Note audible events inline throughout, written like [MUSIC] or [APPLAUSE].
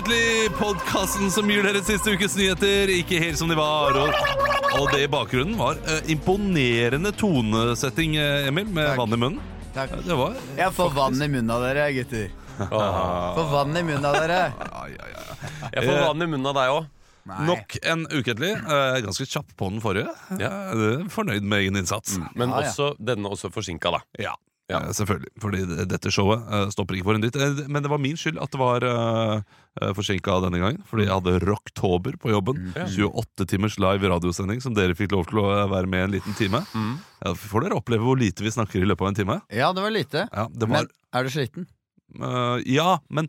velkommen til Uketlig, podkasten som gir dere siste ukes nyheter ikke helt som de var. Og, og det i bakgrunnen var eh, imponerende tonesetting, eh, Emil, med Takk. vann i munnen. Takk. Det var Jeg får vann i munnen av dere, gutter. Får vann i munnen av dere. Jeg får vann i munnen av deg òg. Nei. Nok en ukentlig. Eh, ganske kjapp på den forrige. Eh, fornøyd med egen innsats. Men Ja, ja. også, denne også forsinka, da. Ja. Ja. Eh, selvfølgelig. Fordi dette showet eh, stopper ikke for en dytt. Eh, Men det var min skyld at det var uh, forsinka denne gangen. Fordi jeg hadde Rocktober på jobben. 28 timers live radiosending som dere fikk lov til å være med en liten time. Ja, får dere oppleve hvor lite vi snakker i løpet av en time. Ja, det var lite. Ja, det var, Men er du sliten? Uh, ja men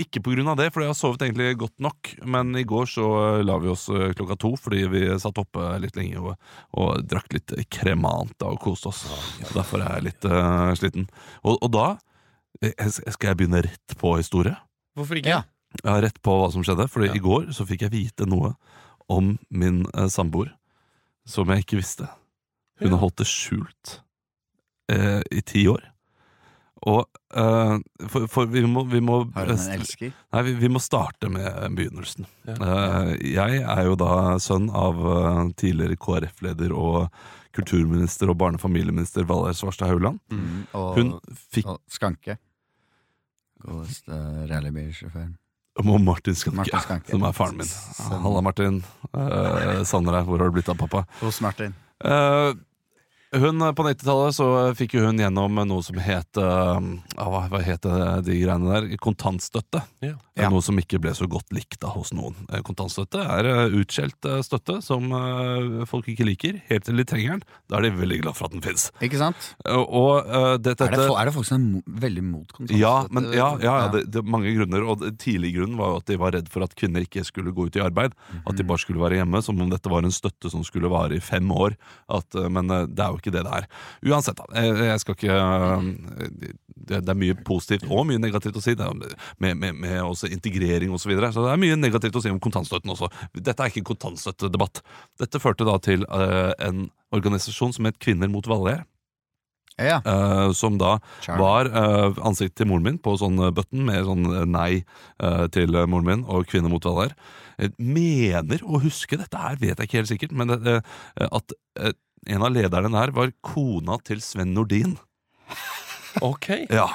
ikke av det, for jeg har sovet egentlig godt nok. Men i går så eh, la vi oss eh, klokka to fordi vi satt oppe litt lenge og, og drakk litt kremanta og koste oss. Derfor er jeg litt uh, sliten. Og, og da skal jeg begynne rett på historie. Hvorfor ikke? Ja. Ja, rett på hva som skjedde. Fordi Ja. i går så fikk jeg vite noe om min uh, samboer som jeg ikke visste. Hun har holdt det skjult uh, i ti år. Og uh, for, for vi må, vi må Har hun en elsker? Nei, vi, vi må starte med begynnelsen. Ja. Uh, jeg er jo da sønn av uh, tidligere KrF-leder og kulturminister og barne- og familieminister Valgerd Svarstad Hauland. Mm, og, Hun fikk og Skanke. Godeste rallybilsjåføren. Og Martin Skanke, Martin Skanke. som er faren min. Halla, Martin. Uh, Sander her, hvor har du blitt av pappa? Hos Martin. Eh, hun, På 90-tallet så fikk jo hun gjennom noe som het uh, hva, hva het de greiene der? Kontantstøtte. Ja. Ja. Noe som ikke ble så godt likt da hos noen. Eh, Kontantstøtte er eh, utskjelt eh, støtte som uh, folk ikke liker, helt til de trenger den. Da er de veldig glad for at den fins. Ikke sant? og eh, dette, Er det, er det folk som er mo veldig mot kontantstøtte? ja, men, ja, ja, ja det, det er mange grunner. Og det, tidlig grunnen var jo at de var redd for at kvinner ikke skulle gå ut i arbeid. At Mhm. de bare skulle være hjemme, som om dette var en støtte som skulle vare i fem år. At, eh, men eh, det er jo ikke det det er. Uansett, da. Jeg, skal ikke eh, det, er mye positivt og mye negativt å si. Med, med, med også integrering osv. Så, videre. så det er mye negativt å si om kontantstøtten også. Dette er ikke en kontantstøttedebatt. Dette førte da til eh, en organisasjon som het Kvinner mot Valgerd. Ja, Uh, som da Charlie. var uh, ansiktet til moren min på sånn button med sånn nei uh, til moren min og kvinner mot Valgerd. Mener å huske, dette her vet jeg ikke helt sikkert, men det, at en av lederne der var kona til Sven Nordin. Ok. Ja,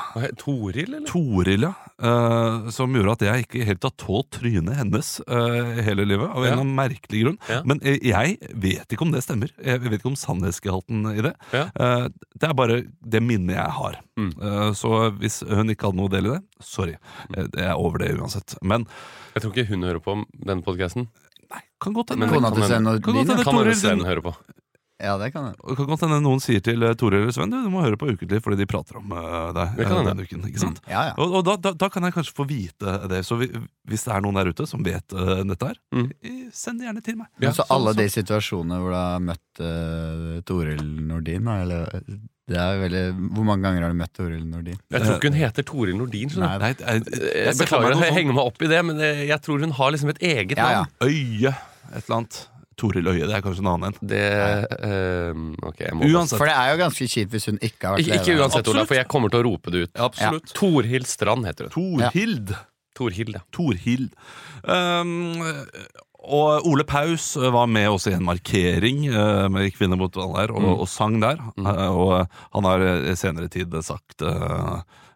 Toril, eller? Toril, ja. Uh, som gjorde at jeg ikke helt har tålt trynet hennes uh, hele livet. Av en Ja. eller annen merkelig grunn. Ja. Men uh, jeg vet ikke om det stemmer. Jeg vet ikke om sannhetsgehalten i det. Ja. Eh, det er bare det minnet jeg har. Mm. Eh, så hvis hun ikke hadde noe del i det, sorry. det Jeg er over det uansett. Men Jeg tror ikke hun hører på denne podkasten. nei, kan godt hende Kona kan til Sven kan Nordin? godt hende ja. Kan Toril hører på. Ja, det kan det. kan godt hende noen sier til Tore Toril eller Sven du, du må høre på Ukentlig fordi de prater om eh, deg Det kan eh, denne uken. ikke sant? Ja, ja. Og, og da, da, da kan jeg kanskje få vite det. Så vi, hvis det er noen der ute som vet uh, dette her, Mm. eh, send det gjerne til meg. Ja, så alle de situasjonene hvor du har møtt uh, Toril Nordin, da, eller det er veldig, Hvor mange ganger har du møtt Toril Nordin? Jeg tror ikke hun heter Toril Nordin. Nei, Nei, jeg, Jeg jeg beklager å at jeg henger meg opp i det, men jeg, jeg tror hun har liksom et eget Ja, ja. navn. Øye, et eller annet. Toril Øie. det er kanskje en annen en. Det eh, Ok, jeg må Uansett. For det er jo ganske kjipt hvis hun ikke har vært Ikke, ikke uansett, Ola, for jeg kommer til å rope det ut. Absolutt. Torhild Strand heter hun. Torhild. Torhild, ja. Torhild. Um, og Ole Paus var med også i en markering eh, med Kvinner mot Valgerd og, Mm. og sang der. Eh, og han har i senere tid sagt, eh,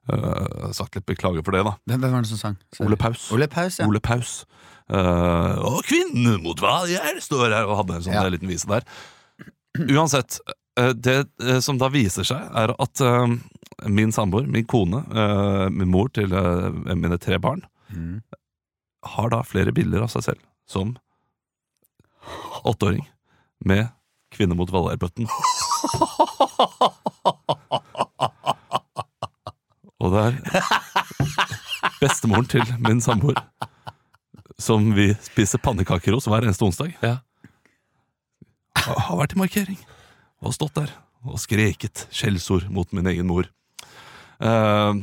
eh, sagt litt beklager for det, da. Hvem, hvem var det som sang? Sorry. Ole Paus. Ole Paus, ja. Ole Paus. Eh, og 'Kvinnen mot hva jeg står her og hadde en sånn Ja. liten vise der. Uansett, eh, det eh, som da viser seg, er at min samboer, min kone, min mor til mine tre barn, Mm. har da flere bilder av seg selv som åtteåring med kvinne mot Valgerd-bøtten. Og det er bestemoren til min samboer som vi spiser pannekaker hos hver eneste onsdag. Ja. Har har vært i markering og stått der og skreket skjellsord mot min egen mor. Uh,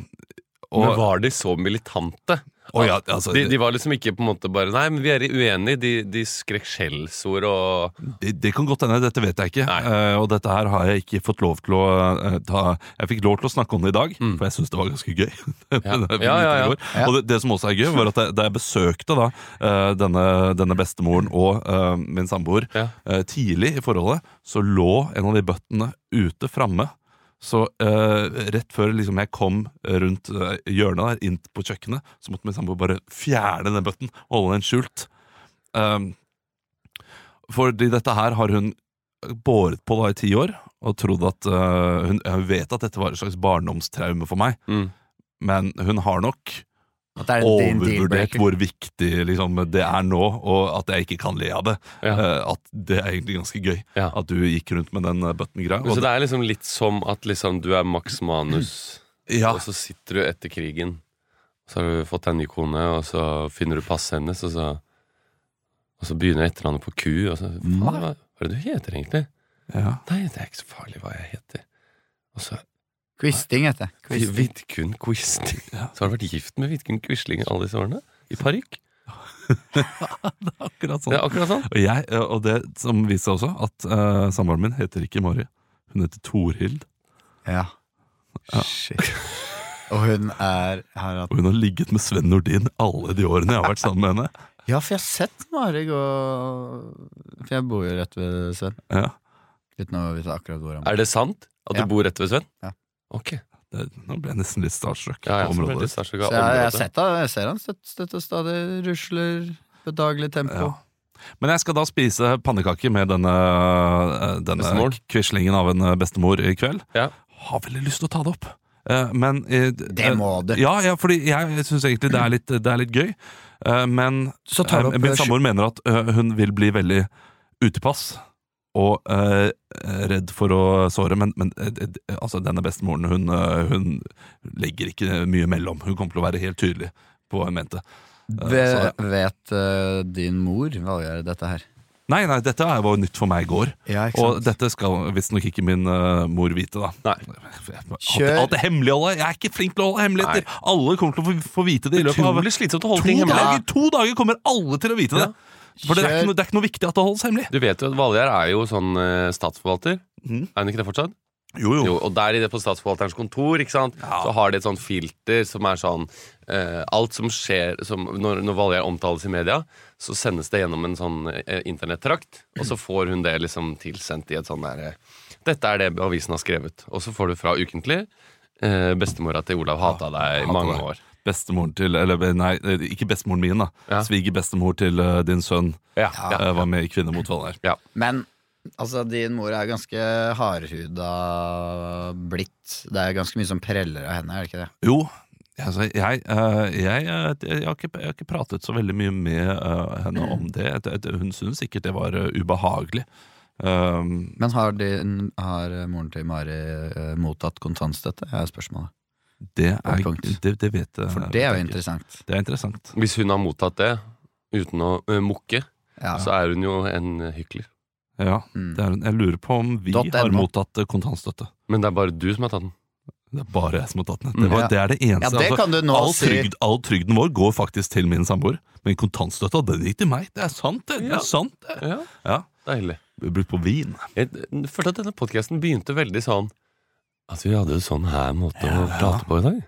og Men var de så militante Å ja, altså, De, de var liksom ikke på en måte bare Nei, men vi er uenige. De, de skrek skjellsord og Det, det kan godt hende, dette vet jeg ikke. Eh, og dette her har jeg ikke fått lov til å uh, ta Jeg fikk lov til å snakke om det i dag, Mm. for jeg syns det var ganske gøy. [LAUGHS] Ja. Ja. Og det, det som også er gøy, var at jeg, da jeg besøkte da uh, denne, denne bestemoren og min samboer tidlig i forholdet, så lå en av de bøttene ute framme. Så uh, rett før liksom, jeg kom rundt uh, hjørnet der, inn på kjøkkenet, så måtte min samboer bare fjerne den bøtten og holde den skjult. Um, fordi dette her har hun båret på da i ti år, og trodd at uh, hun, hun, vet at dette var et slags barndomstraume for meg, mm. men hun har nok Er overvurdert hvor viktig liksom, det er nå, og at jeg ikke kan le av det. Ja. Uh, at det er egentlig ganske gøy Ja. at du gikk rundt med den button-greia. Så det er liksom litt som at liksom du er Max Manus, [CLEARS THROAT] Ja. og så sitter du etter krigen. Så har du fått deg ny kone, og så finner du passet hennes, og så, og så begynner etternavnet på Q. Og så, Mm. hva, hva er det du heter egentlig? ja. Nei, det er ikke så farlig hva jeg heter. Og så Quisting heter det. Vidkun Quisling. Så har du vært gift med Vidkun Quisling alle disse årene? I parykk? [LAUGHS] Akkurat Det sånn. er akkurat sånn. Og, jeg, og det som viser seg også, at uh, samboeren min heter ikke Mari. Hun heter Torhild. Ja. Ja. Shit. Og hun er har hatt Og hun har ligget med Sven Nordin alle de årene jeg har vært sammen med henne. [LAUGHS] Ja, for jeg har sett Mari gå For jeg bor jo rett ved Sven. Ja, Uten å vite akkurat hvor han bor. Er det sant at Ja. du bor rett ved Sven? Ja. Ok. det, Nå ble jeg nesten litt starstruck. Ja, ja, på det starstruck av jeg, jeg, har sett han, jeg ser han støtt, støtt og stadig rusler bedagelig tempo. Ja. Men jeg skal da spise pannekaker med denne, eh, denne quislingen av en eh, bestemor i kveld. Ja. Har veldig lyst til å ta det opp. Eh, Men Det må du. Ja, ja fordi jeg syns egentlig det er litt, det er litt gøy. Eh, Men Så tar opp min samboer mener at hun vil bli veldig utilpass. Og eh, redd for å såre, men, men eh, altså, denne bestemoren hun, eh, hun legger ikke mye mellom. Hun kommer til å være helt tydelig på hva hun mente. Eh, Ve, så- vet uh, din mor hva gjør dette her? Nei, nei, dette var var nytt for meg i går. Ja, ikke Og dette skal visstnok ikke min mor vite, da. Nei. Alt, Kjør. alt det hemmeligholdet. Jeg er ikke flink til å holde hemmeligheter. Alle kommer til å få, få vite det i løpet av Utrolig slitsomt å holde to ting hemmelig. dager. To dager kommer alle til å vite det. For det er, ikke noe, det er ikke noe viktig at det holdes hemmelig. Du vet jo at Valgjerd er jo sånn eh, statsforvalter. Mhm. Er han ikke det fortsatt? Jo, jo. Jo, og der i det på statsforvalterens kontor ikke sant? Ja. Så har de et sånt filter som er sånn eh, Alt som skjer som, Når, når Valgjerd omtales i media, så sendes det gjennom en sånn eh, internettrakt, og så får hun det liksom tilsendt i et sånn der eh, Dette er det avisen har skrevet. Og så får du fra ukentlig eh, bestemora til Olav hata deg i mange år. Bestemoren til Eller nei, ikke bestemoren min, da. Ja. Svigerbestemor til uh, din sønn Ja, Ja. eh, var med i Kvinner mot Valgjerd. Men altså, din mor er ganske hardhuda blitt. Det er ganske mye som preller av henne, er det ikke det? Jo, altså, jeg, eh, jeg, jeg, har ikke, jeg har ikke pratet så veldig mye med henne om det. Et- et- Hun syntes sikkert det var eh, ubehagelig. Um, Men har, din, har moren til Mari mottatt kontantstøtte? er spørsmålet. Det, er, det, det vet jeg For det er jo jeg interessant. Det er interessant. Hvis hun har mottatt det uten å uh, mukke, Ja. så er hun jo en hykler. Ja, Mm. det er, jeg lurer på om vi har mottatt eh, kontantstøtte. Men det er bare du som har tatt den. Det er bare jeg som har tatt den. Det, var, Ja. det er det ja, eneste. det altså, kan du nå all, trygd, all trygden vår går faktisk til min samboer, men kontantstøtta den gikk til meg. Det er sant, det. det, er sant, det. Ja, Ja, Deilig. Brukt på vin. Jeg følte at denne podkasten begynte veldig sånn At vi hadde en sånn her måte å Ja. prate på i dag.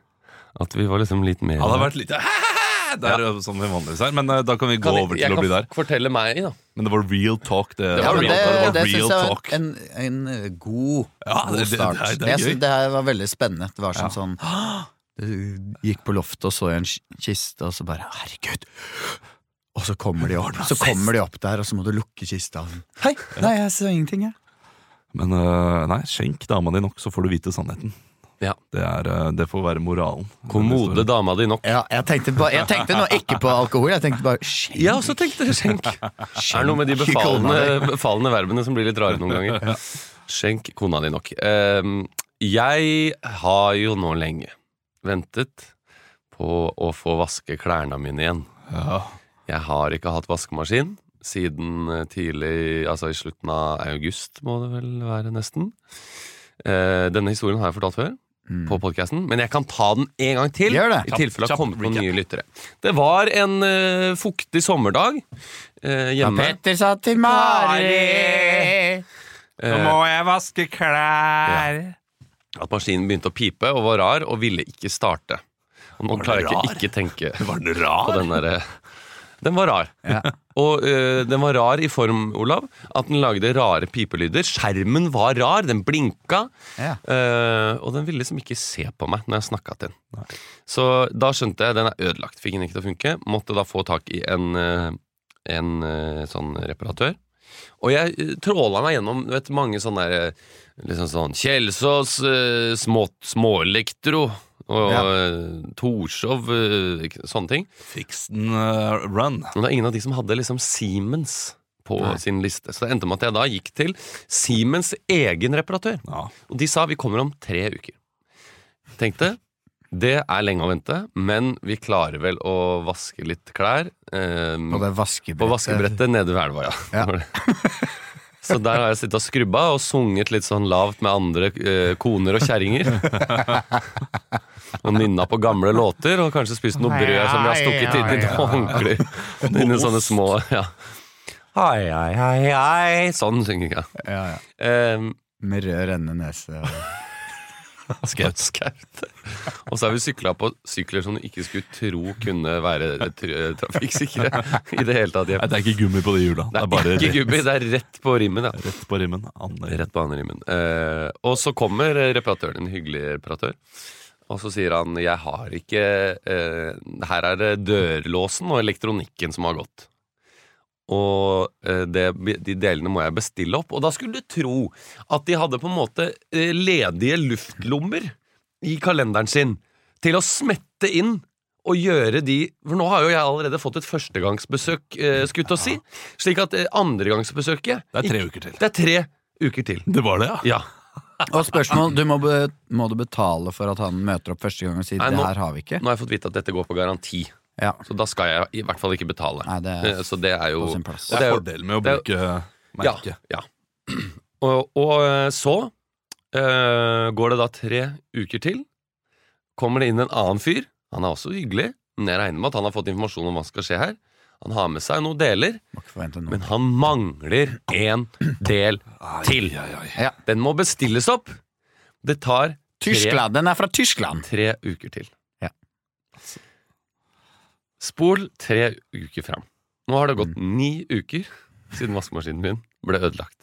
At vi var liksom litt mer Ja, det har vært litt [LAUGHS] der, ja. sånn vi vanligvis er, men uh, da kan vi gå Kan jeg- over til å bli der der. kan fortelle meg, da. Men det var real talk. Det, Det Ja, var real- det, det var det real syns jeg var talk. en, en eh, god, Ja, god det- det- start. det det Jeg synes det var veldig spennende. Det var som Ja. sånn [GASPS] Du gikk på loftet og så i en kiste, og så bare Herregud! Og så kommer de opp Så kommer de opp der, og så må du lukke kista. Hei! Nei, jeg så ingenting, jeg. Men eh, nei, skjenk dama di nok, så får du vite sannheten. Ja. Det, er, eh, det får være moralen. Kommode dama di nok. Ja, jeg tenkte, bare, jeg tenkte nå ikke på alkohol, jeg tenkte bare skjenk. Jeg også tenkte skjenk. [LAUGHS] Det er noe med de Skjenk befalende, befalende verbene som blir litt rare noen ganger. Skjenk kona di nok. Ehm, jeg har jo nå lenge ventet på å få vaske klærne mine igjen. Ja. Jeg har ikke hatt vaskemaskin siden eh, tidlig, altså i slutten av august, må det vel være nesten. Eh, denne historien har jeg fortalt før. på podcasten, men jeg kan ta den en gang til. I tilfelle det har kommet noen nye lyttere. Det var en uh, fuktig sommerdag uh, hjemme. Petter sa til Mari Nå må jeg vaske klær. at maskinen begynte å pipe og var rar og ville ikke starte. Og nå klarer jeg ikke rar? ikke tenke Var den på den derre Den var rar. Ja. Og øh, den var rar i form, Olav, at den lagde rare pipelyder. Skjermen var rar, den blinka. Ja. Øh, og den ville liksom ikke se på meg når jeg snakka til den. Så da skjønte jeg den er ødelagt. Fikk den ikke til å funke. Måtte da få tak i en, eh, en sånn reparatør. Og jeg tråla meg gjennom vet, mange sånne der, liksom sånn Kjelsås, uh, små, småelektro og Ja. eh, Torshov, eh, sånne ting. Fixen uh, run. Men det er ingen av de som hadde liksom Siemens på Nei. sin liste. Så det endte med at jeg da gikk til Siemens egen reparatør. Ja. Og de sa vi kommer om tre uker. Tenkte det er lenge å vente, men vi klarer vel å vaske litt klær. Eh, På det vaskebrettet. på vaskebrettet nede ved elva, ja. Ja. [LAUGHS] Så der har jeg sittet og skrubba og sunget litt sånn lavt med andre eh, koner og kjerringer. og nynna på gamle låter, og kanskje spist noe brød som vi har stukket inn i noen håndklær. Inni sånne små ja. Hei, hei, hei, hei. Sånn synger jeg. Ja, ja. Um, Med rød rennende nese. Og... [LAUGHS] Skaut. Skaut. Og så har vi sykla på sykler som du ikke skulle tro kunne være tr- trafikksikre i det hele tatt. Nei, det er ikke gummi på de hjula. Det er ikke gummi, det er rett på rimmen. Ja. Rett på rimmen. Rett på andre rimmen. Eh, og så kommer reparatøren, en hyggelig reparatør. Og så sier han jeg har ikke eh, Her er det dørlåsen og elektronikken som har gått. Og eh, det, de delene må jeg bestille opp. Og da skulle du tro at de hadde på en måte eh, ledige luftlommer i kalenderen sin til å smette inn og gjøre de For nå har jo jeg allerede fått et førstegangsbesøk, eh, skulle jeg til å si. Slik at eh, andregangsbesøket Det er tre uker til. Det er tre uker til. Det var det, ja. Ja. og spørsmål, du må, be, må du betale for at han møter opp første gang og sier Nei, 'det nå- her har vi ikke'? Nå har jeg fått vite at dette går på garanti, Ja, så da skal jeg i hvert fall ikke betale. Nei, det er Eh, Så det er jo. Det er er fordelen med å bruke er- merke. Ja. ja. [CLEARS THROAT] Og, og eh, så eh, går det da tre uker til. Kommer det inn en annen fyr. Han er også hyggelig, men jeg regner med at han har fått informasjon om hva som skal skje her. Han har med seg noen deler, Må ikke forvente noe. men han mangler en del til. Ai, ai, ai. Ja. Den må bestilles opp. Det tar tre, Tyskland! Den er fra Tyskland! tre uker til. Ja. Spol tre uker fram. Nå har det gått ni uker siden vaskemaskinen min ble ødelagt.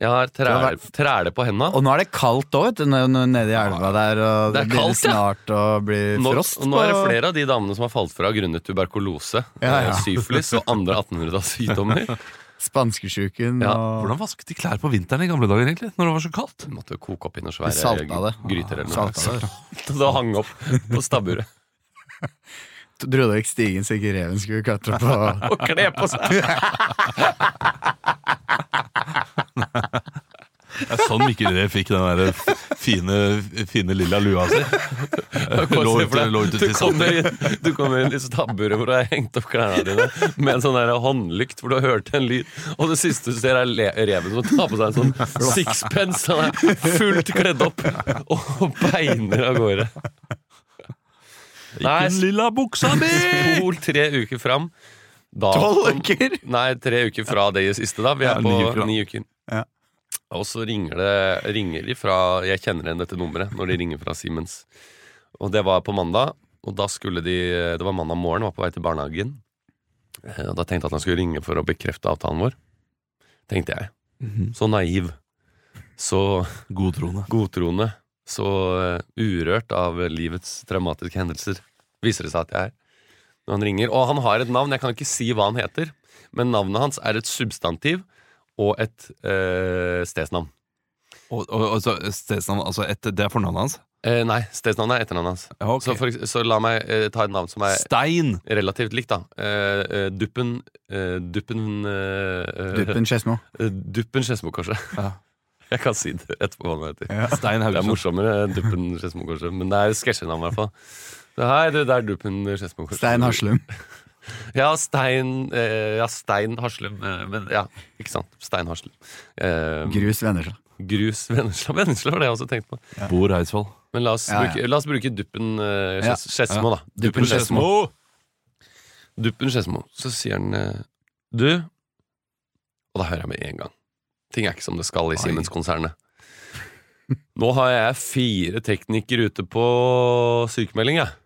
Jeg har Det træle, træle på henda. Og nå er det kaldt òg, vet du, nå- nå nede i elva der, og Det det, blir kaldt, ja. snart å bli Nå, frost. og nå er det flere av de damene som har falt fra grunnet tuberkulose, Ja, ja. syflis og andre 1800-tallssykdommer. [LAUGHS] Spanskesjuken Ja, og Hvordan vasket de klær på vinteren i gamle dager, egentlig? Når det var så kaldt? De måtte koke opp i noen svære salta det. gryter eller noe. Salta det. [LAUGHS] Så det hang opp på stabburet. [LAUGHS] Dro dere ikke stigen så ikke reven skulle klatre på [LAUGHS] Og kle på seg! Det er sånn Mikkel Rev fikk den der fine, fine lilla lua si. Lå ute, lå ute du, til kommer inn, du kommer inn i stabburet hvor du har hengt opp klærne dine med en sånn der håndlykt hvor du har hørt en lyd, og det siste du ser, er le reven som tar på seg en sånn sixpence. Han er fullt kledd opp og beiner av gårde. Nei, Den lilla buksa mi! spol tre uker fram. Da, Tolv uker! Nei, tre uker fra det siste, da. Vi Ja, er på ni uker, ni uker. Ja. Og så ringer det ringer de fra Jeg kjenner igjen dette nummeret når de ringer fra Siemens. Og det var på mandag, og da skulle de Det var mandag morgen, var på vei til barnehagen. Eh, Og da tenkte jeg at han skulle ringe for å bekrefte avtalen vår. Tenkte jeg. Mhm. Så naiv. Så Godtroende. godtroende. Så eh, urørt av livets traumatiske hendelser. Viser det seg at jeg er. Når han ringer. Og han har et navn, jeg kan ikke si hva han heter. Men navnet hans er et substantiv og et eh, stedsnavn. Og, og, og så stedsnavn, altså et, Det er fornavnet hans? Eh, nei, stedsnavnet er etternavnet hans. Okay. Så, for, så la meg eh, ta et navn som er Stein! relativt likt, da. Eh, eh, Duppen eh, Duppen eh, eh, Duppen Skedsmo. eh, Duppen Skedsmokorset. Ja. [LAUGHS] Jeg kan si det etterpå hva det heter. Ja. Stein Det er morsommere enn Duppen Skedsmokorset, men det er sketsjenavn i hvert fall. Så Hei, du, det er Duppen Skedsmokorset. Stein Haslum. [LAUGHS] Ja, Stein eh, Ja, Stein Haslum. eh, men ja, ikke sant. Stein Haslum. Eh, Grus Vennesla. grus Vennesla. [LAUGHS] Vennesla var det jeg også tenkte på. Bor Eidsvoll. Men la oss, Ja, ja. Bruke, la oss bruke Duppen eh, Ja. Skedsmo, da. Duppen Skedsmo. Duppen Skedsmo. Så sier han eh, Du Og da hører jeg med en gang. Ting er ikke som det skal i Oi. Siemens-konsernet. Nå har jeg fire teknikere ute på sykemelding, jeg.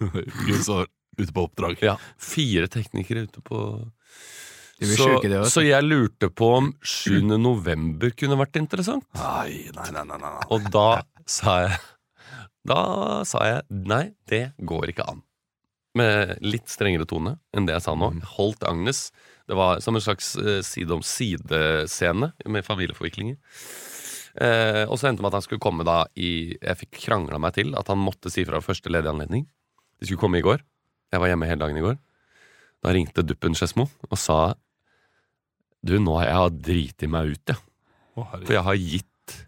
[LAUGHS] Ute på oppdrag. Ja, fire teknikere ute på så, så jeg lurte på om 7. november kunne vært interessant. Nei, nei, nei, nei, nei. Og da sa jeg Da sa jeg nei, det går ikke an. Med litt strengere tone enn det jeg sa nå. Holdt Agnes. Det var som en slags eh, side om side-scene med familieforviklinger. Eh, og så endte det med at han skulle komme da i Jeg fikk krangla meg til at han måtte si fra første ledige anledning. De skulle komme i går. Jeg var hjemme hele dagen i går. Da ringte Duppen Skedsmo og sa Du, nå har jeg driti meg ut, jeg. Ja. For jeg har gitt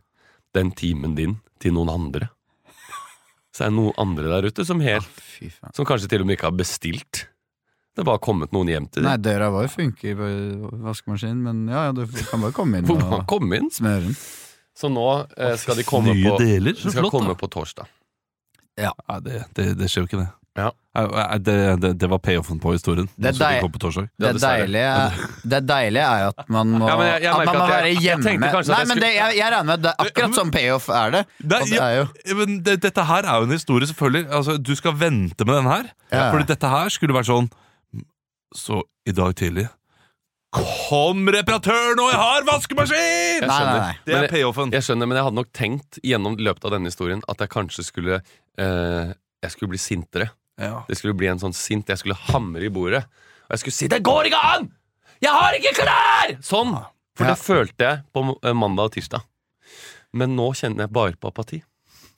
den timen din til noen andre. Så er det noen andre der ute som, helt, Fy som kanskje til og med ikke har bestilt. Det var kommet noen hjem til dem. Nei, døra døra vår funker på vaskemaskinen, men ja, ja, du kan bare komme inn [LAUGHS] og kom inn. smøre den. Så nå eh, skal de komme Nye på deler, så De skal flott, komme da. på torsdag. Nei, det, det, det skjer jo ikke, det. Ja. Nei, Det, det, det var payoffen på historien. Det er deil- komme på torsdag. Det, dessverre. deilige, det deilige er jo at man må, Ja, men jeg- jeg at man må at jeg- være jeg hjemme. tenkte kanskje at Nei, jeg men skulle- det, jeg, jeg regner med at det er akkurat som payoff er det. Nei, Og det ja, er jo men det, dette her er jo en historie, selvfølgelig. Altså, du skal vente med den her. Ja. Fordi dette her skulle vært sånn Så i dag tidlig Kom reparatør, nå! jeg har vaskemaskin! Jeg Nei, nei, nei. Det er payoffen. Jeg skjønner, men jeg hadde nok tenkt gjennom løpet av denne historien at jeg kanskje skulle eh, Jeg skulle bli sintere. Ja. Det skulle bli en sånn sint Jeg skulle hamre i bordet. Og jeg skulle si 'Det går ikke an! Jeg har ikke klær!' Sånn. For Ja. det følte jeg på eh, mandag og tirsdag. Men nå kjenner jeg bare på apati.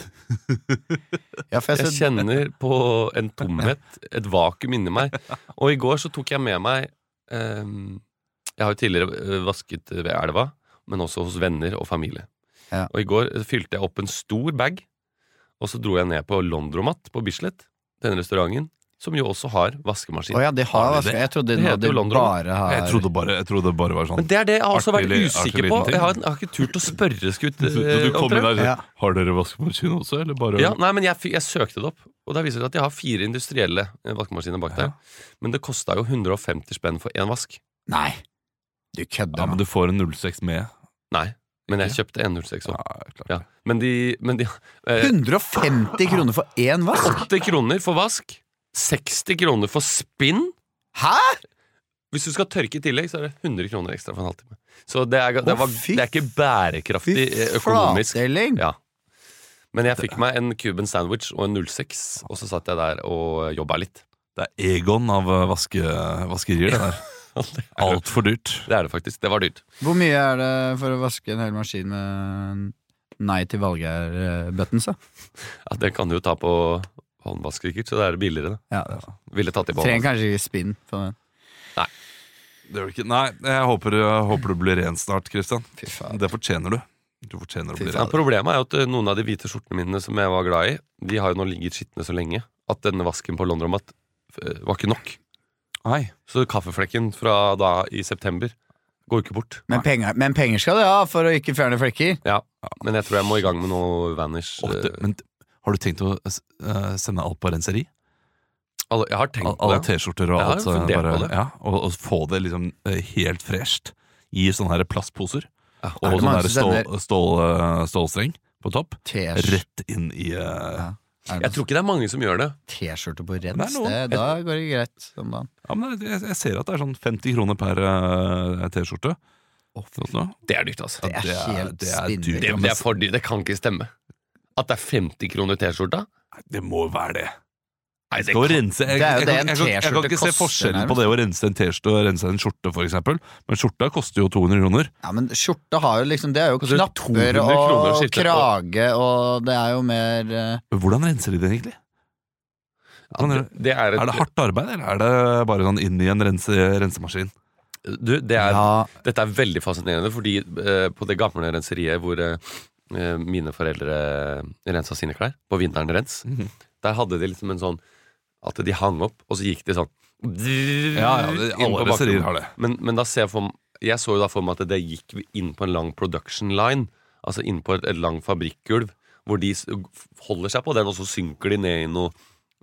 [LAUGHS] ja, for jeg, Jeg kjenner på en tomhet, et vakuum inni meg. Og i går så tok jeg med meg um, Jeg har jo tidligere eh, vasket ved elva, men også hos venner og familie. Ja. Og i går eh, fylte jeg opp en stor bag, og så dro jeg ned på Londromat på Bislett, denne restauranten, som jo også har vaskemaskin. Å ja, de har Har vaske... Jeg trodde de bare har Jeg trodde bare, jeg trodde det bare var sånn Men det er det jeg har også vært Artig li- artig usikker liten på. ting. Jeg har, jeg har ikke turt å spørre skutt. Du, du kom inn der Ja. Har dere vaskemaskin også, eller bare Ja, nei, men jeg, fi- jeg søkte det opp, og der viser det seg at jeg har fire industrielle eh, vaskemaskiner bak der. Men det kosta jo 150 spenn for én vask. Nei, du kødder Ja, men nå. du får en 06 med. Nei, men jeg kjøpte en 06 Ja, òg. klart. Ja. Men de, men de eh, 150 kroner for én vask? 80 kroner for vask, 60 kroner for spinn. Hæ?! Hvis du skal tørke i tillegg, så er det 100 kroner ekstra for en halvtime. Så det er, det var, det er ikke bærekraftig eh, økonomisk. Ja. Men jeg fikk meg en Cuban sandwich og en 06, og så satt jeg der og jobba litt. Det er Egon av eh, vaske, vaskerier, det der. [LAUGHS] Det er, Altfor dyrt. det er det faktisk. Det var dyrt. Hvor mye er det for å vaske en hel maskin med nei til Valgeir-buttons, da? Ja, det kan du jo ta på håndvask, sikkert, så det er billigere. Da. Ja, det Ville tatt på Trenger kanskje ikke spinn på den. Det gjør du ikke. Nei, jeg håper, jeg håper du blir ren snart, Christian. Fy faen. Det fortjener du. Du fortjener å bli Ja, ren. problemet er jo at eh, noen av de hvite skjortene mine som jeg var glad i, de har jo nå ligget skitne så lenge at denne vasken på Londromat eh, var ikke nok. Nei. Så kaffeflekken fra da i september går ikke bort. Men penger, men penger skal du ha for å ikke fjerne flekker. Ja, Men jeg tror jeg må i gang med noe Vanish. Åh, det, eh, men har du tenkt å eh, sende alt på renseri? alle, jeg har tenkt på på Alle. T-skjorter og alt? det. Ja, og, og få det liksom eh, helt fresht i sånne her plastposer. Ja, Og Er sånn her stål, stål, eh, stålstreng på topp. Rett inn i Ja. Er Jeg tror ikke det er mange som gjør det. T-skjorte på Det er rens? da går det greit om dagen. Ja, men jeg, jeg ser at det er sånn 50 kroner per uh, T-skjorte. Sånn. Det er dyrt, altså. Det er det er- helt det er dyrt. Det, Ja, det er for dyrt. Det kan ikke stemme. At det er 50 kroner T-skjorta? Det må jo være det. Nei, det, kan, rense jeg, Det er jo det kan- T-skjorte koster. jeg kan ikke se forskjellen på det å rense en T-skjorte og rense en skjorte, for eksempel. Men skjorta koster jo 200 kroner. Ja, men skjorta har jo liksom Det er jo knapper 200 kroner å og krage, og det er jo mer uh... Hvordan renser de det egentlig? Ja, det, det er, et, Er det hardt arbeid, eller er det bare sånn inn i en rense, rensemaskin? Du, det er, Ja, Dette er veldig fascinerende, fordi uh, på det gamle renseriet hvor eh, mine foreldre rensa sine klær, på vinteren rens, Mhm. der hadde de liksom en sånn at de hang opp, og så gikk de sånn Ja, ja, det, alle reserier har det. Men, men da ser jeg for meg Jeg så jo da for meg at det gikk inn på en lang production line, altså inn på et, et langt fabrikkgulv, hvor de holder seg på den, og så synker de ned i noe,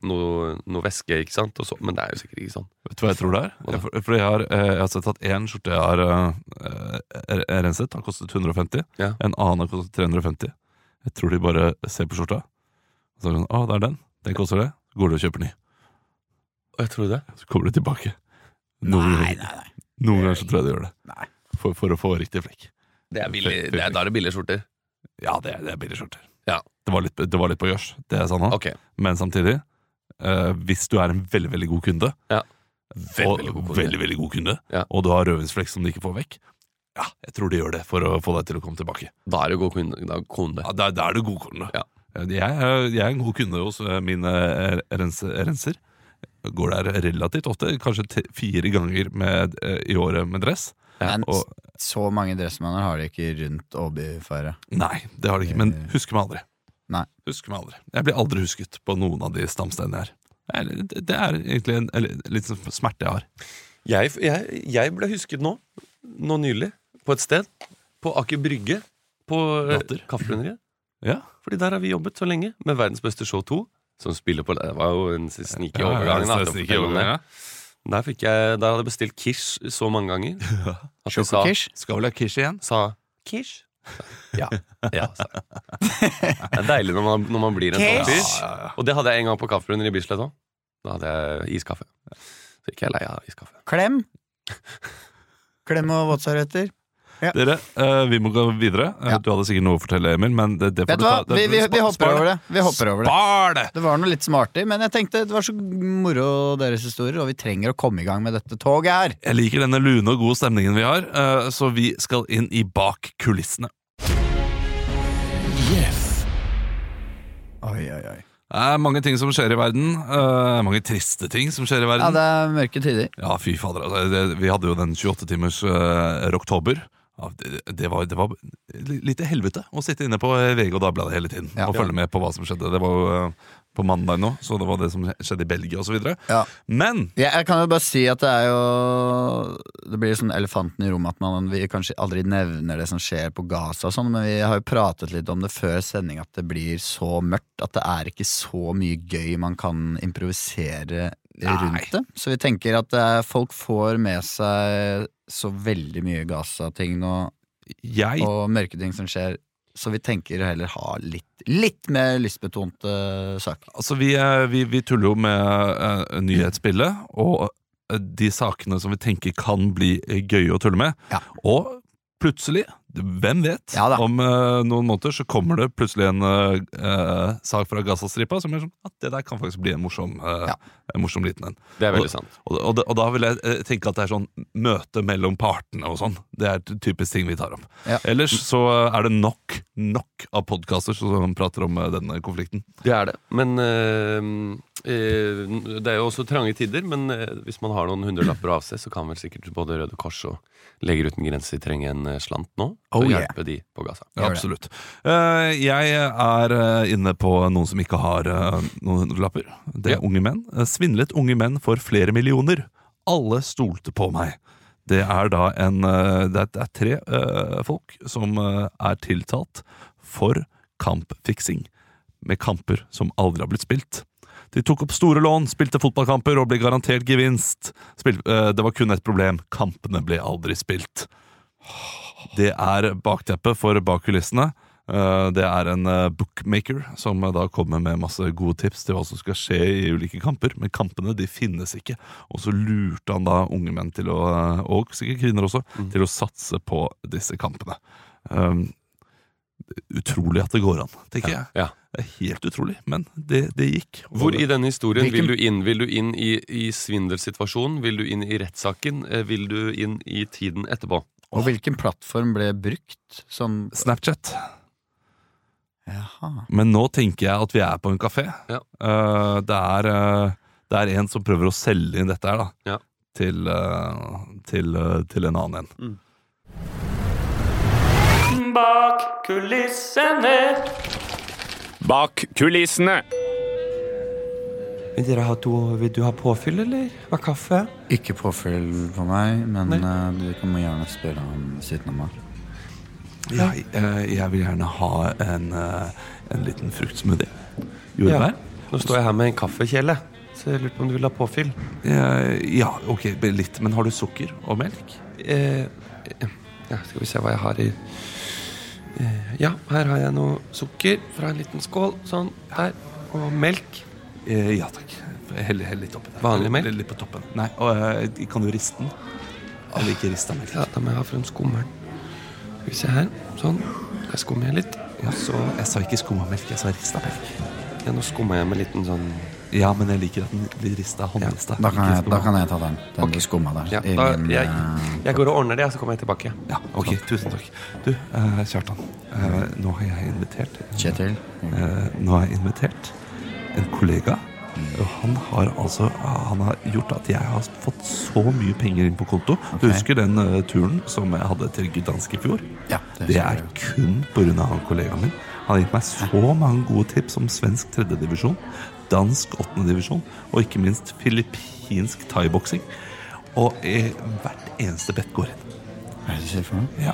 noe, noe væske. ikke sant? Og så, men det er jo sikkert ikke sånn. Vet du hva jeg tror det er? Jeg. For, for jeg, har, eh, jeg har sett at én skjorte jeg har eh, eh, renset, har kostet 150. Ja. En annen har kostet 350. Jeg tror de bare ser på skjorta. Og så er det sånn, å, det er den. Den koster det. Går du og kjøper ny. Og jeg tror det. Så kommer du tilbake. Noen, Nei, nei, nei. noen ganger så tror jeg de gjør det. Nei. For, for å få riktig flekk. Det er billig, det er, da er det billige skjorter. Ja, det, er- det er billige skjorter. Ja. Det, var litt, det var litt på gjørs, det jeg sa nå. Okay. Men samtidig, eh, hvis du er en veldig, veldig god kunde, Ja. Veldig, veldig god kunde. veldig, veldig god kunde Ja. og du har rødvinsflekk som du ikke får vekk, ja, jeg tror de gjør det for å få deg til å komme tilbake. Da er du god kunde. Da, kunde. Ja, Da, da er du god kunde. Ja. Jeg, er- jeg er en god kunde hos eh, mine eh, renser. Går der relativt ofte, kanskje fire ganger med, eh, i året med dress. Men Og, så mange dressmanner har de ikke rundt Åbyfare. nei, det har de ikke, men husker meg aldri. Nei. Husker meg aldri. Jeg blir aldri husket på noen av de stamsteinene jeg er. Det er egentlig en, en, en liten smerte jeg har. Jeg, jeg, jeg ble husket nå, nå nylig, på et sted. På Aker Brygge. På eh, Kaffebrenneriet. [CLEARS THROAT] Ja, Fordi der har vi jobbet så lenge med Verdens beste show 2. Som spiller på Det var jo en Ja, ja, overgang. ja, overgang, ja. Der, fikk jeg, der hadde jeg bestilt kish så mange ganger. [LAUGHS] At de sa, Skal vel ha kish igjen? sa quiche. Ja. ja sa jeg. [LAUGHS] Det er deilig når man, når man blir en sånn fyr. Og det hadde jeg en gang på kafferunder i Bislett òg. Da hadde jeg iskaffe. Så ikke jeg lei av iskaffe. Klem. Klem og våtservietter. Dere, uh, vi må gå videre. Eh, Ja. Du hadde sikkert noe å fortelle, Emil, men det, det får Vet du hva? ta- det- Vi, vi, vi hopper over det. Vi hopper over det. Spar det! Det var noe litt smartig, men jeg tenkte det var så moro deres historier, og vi trenger å komme i gang med dette toget her. Jeg liker denne lune og gode stemningen vi har, uh, så vi skal inn i bak kulissene. Oi, oi, oi. Det er mange ting som skjer i verden. Uh, mange triste ting som skjer i verden. Ja, det er mørke tider. Ja, fy fader. Altså, det, vi hadde jo den 28-timers uh, rocktober. Ja, det, var, det var litt helvete å sitte inne på eh, VG og Dagbladet hele tiden Ja. og følge med på hva som skjedde. Det var jo eh, på mandag nå, så det var det som skjedde i Belgia osv. Ja. Men Jeg, jeg kan jo bare si at det er jo Det blir sånn elefanten i rommet at man vi kanskje aldri nevner det som skjer på Gaza og sånn, men vi har jo pratet litt om det før sending at det blir så mørkt at det er ikke så mye gøy man kan improvisere rundt det. Så vi tenker at eh, folk får med seg så veldig mye Gaza-ting nå, jeg og mørke ting som skjer, så vi tenker heller ha litt, litt mer lystbetonte saker. Altså, vi, eh, vi, vi tuller jo med uh, nyhetsbildet, og de sakene som vi tenker kan bli gøye å tulle med. Ja. Og plutselig, hvem vet, Ja om uh, noen måneder så kommer det plutselig en uh, sak fra Gazastripa som er sånn at det der kan faktisk bli en morsom, uh, Ja. en morsom liten en. Det er veldig sant. Og, og, og da vil jeg tenke at det er sånn møte mellom partene og sånn. Det er typisk ting vi tar opp. Ja. Ellers så er det nok, nok av podkaster som prater om denne konflikten. Det er det. Men Det er jo også trange tider, men hvis man har noen hundrelapper å avse, så kan vel sikkert både Røde Kors og Leger uten grenser trenge en slant nå Oh, å yeah. hjelpe de på Gaza. Ja, absolutt. Uh, jeg er eh, inne på noen som ikke har uh, noen lapper. Det er unge menn. Svindlet unge menn for flere millioner. Alle stolte på meg. Det er da en uh, Det er, det er tre folk som er tiltalt for kampfiksing. Med kamper som aldri har blitt spilt. De tok opp store lån, spilte fotballkamper og ble garantert gevinst. Spil, det var kun ett problem. Kampene ble aldri spilt. Det er bakteppet for bak kulissene. Eh, Det er en eh, bookmaker som eh, da kommer med masse gode tips til hva som skal skje i ulike kamper. Men kampene de finnes ikke. Og så lurte han da unge menn til å, og sikkert kvinner også, til å satse på disse kampene. Um, utrolig at det går an, tenker jeg. Ja. Det er helt utrolig, men det, det gikk. Hvor i denne historien vil du inn? Vil du inn i, i svindelsituasjonen? Vil du inn i rettssaken? Vil du inn i tiden etterpå? Og hvilken plattform ble brukt Sånn Snapchat. Jaha. Men nå tenker jeg at vi er på en kafé. Ja. Uh, det, er, uh, det er en som prøver å selge inn dette her, da. Ja. Til, uh, til, til en annen en. Bak kulissene. Bak kulissene. Vil, dere ha to, vil du ha påfyll, eller? Hva kaffe? Ikke påfyll på meg, men uh, eh, du kan gjerne spørre om siden av. Ja, jeg, jeg vil gjerne ha en, eh, en liten fruktsmoothie. Jordbær? Nå står jeg her med en kaffekjele, så jeg lurer på om du vil ha påfyll. Eh, Ja, ok, litt. Men har du sukker og melk? Eh, ja, skal vi se hva jeg har i eh, Ja, her har jeg noe sukker fra en liten skål. Sånn. Der. Og melk. Eh, ja takk. Hell, hell litt oppi der. Vanlig melk? Litt, på toppen. Nei, og eh, kan du riste den? Jeg liker rista melk. Ja, Da må jeg ha frem skummeren. Skal vi se her. Sånn. Der skummer jeg litt. Ja, så Jeg sa ikke skummamelk, jeg sa rista melk. Ja, nå skummer jeg med en liten sånn Ja, men jeg liker at den blir rista. Håndrista. Da kan, jeg, da kan jeg ta den. Den okay. du skumma der. Ja, da, min, jeg, eh, jeg går og ordner det, så kommer jeg tilbake. Ja, ok, tusen takk. Du, uh, Kjartan. Uh, nå har jeg invitert Kjetil. Eh, nå har jeg invitert en kollega. Og han har altså Han har gjort at jeg har fått så mye penger inn på konto. Du husker den uh, turen som jeg hadde til Gdansk i fjor? Ja, Det det er jeg. kun pga. han kollegaen min. Han har gitt meg så mange gode tips om svensk tredjedivisjon, dansk åttendedivisjon og ikke minst filippinsk thaiboksing. Og eh, hvert eneste bett går inn. Er det sier for noe? Ja.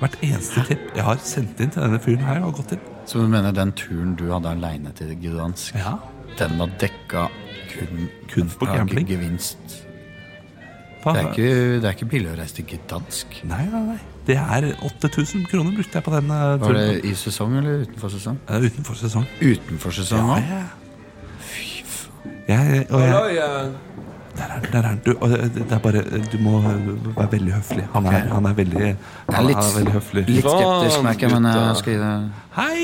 Hvert eneste tipp jeg har sendt inn til denne fyren her, har gått inn. Så du mener den turen du hadde aleine til Gdansk, Ja. den var dekka kun, Kun på gambling. gevinst? Det er, ikke, det er ikke billig å reise til Gdansk. Nei, nei, nei. Det er 8000 kroner brukte jeg på den turen. Var det i sesong eller utenfor sesong? utenfor sesong. Utenfor sesong òg? Ja, jeg, og jeg, der er den, der er den. Du, det det er bare Du må være veldig høflig. Han er, han er veldig Jeg Han er er litt, veldig høflig. litt skeptisk, merker jeg, men jeg skal gi det Hei!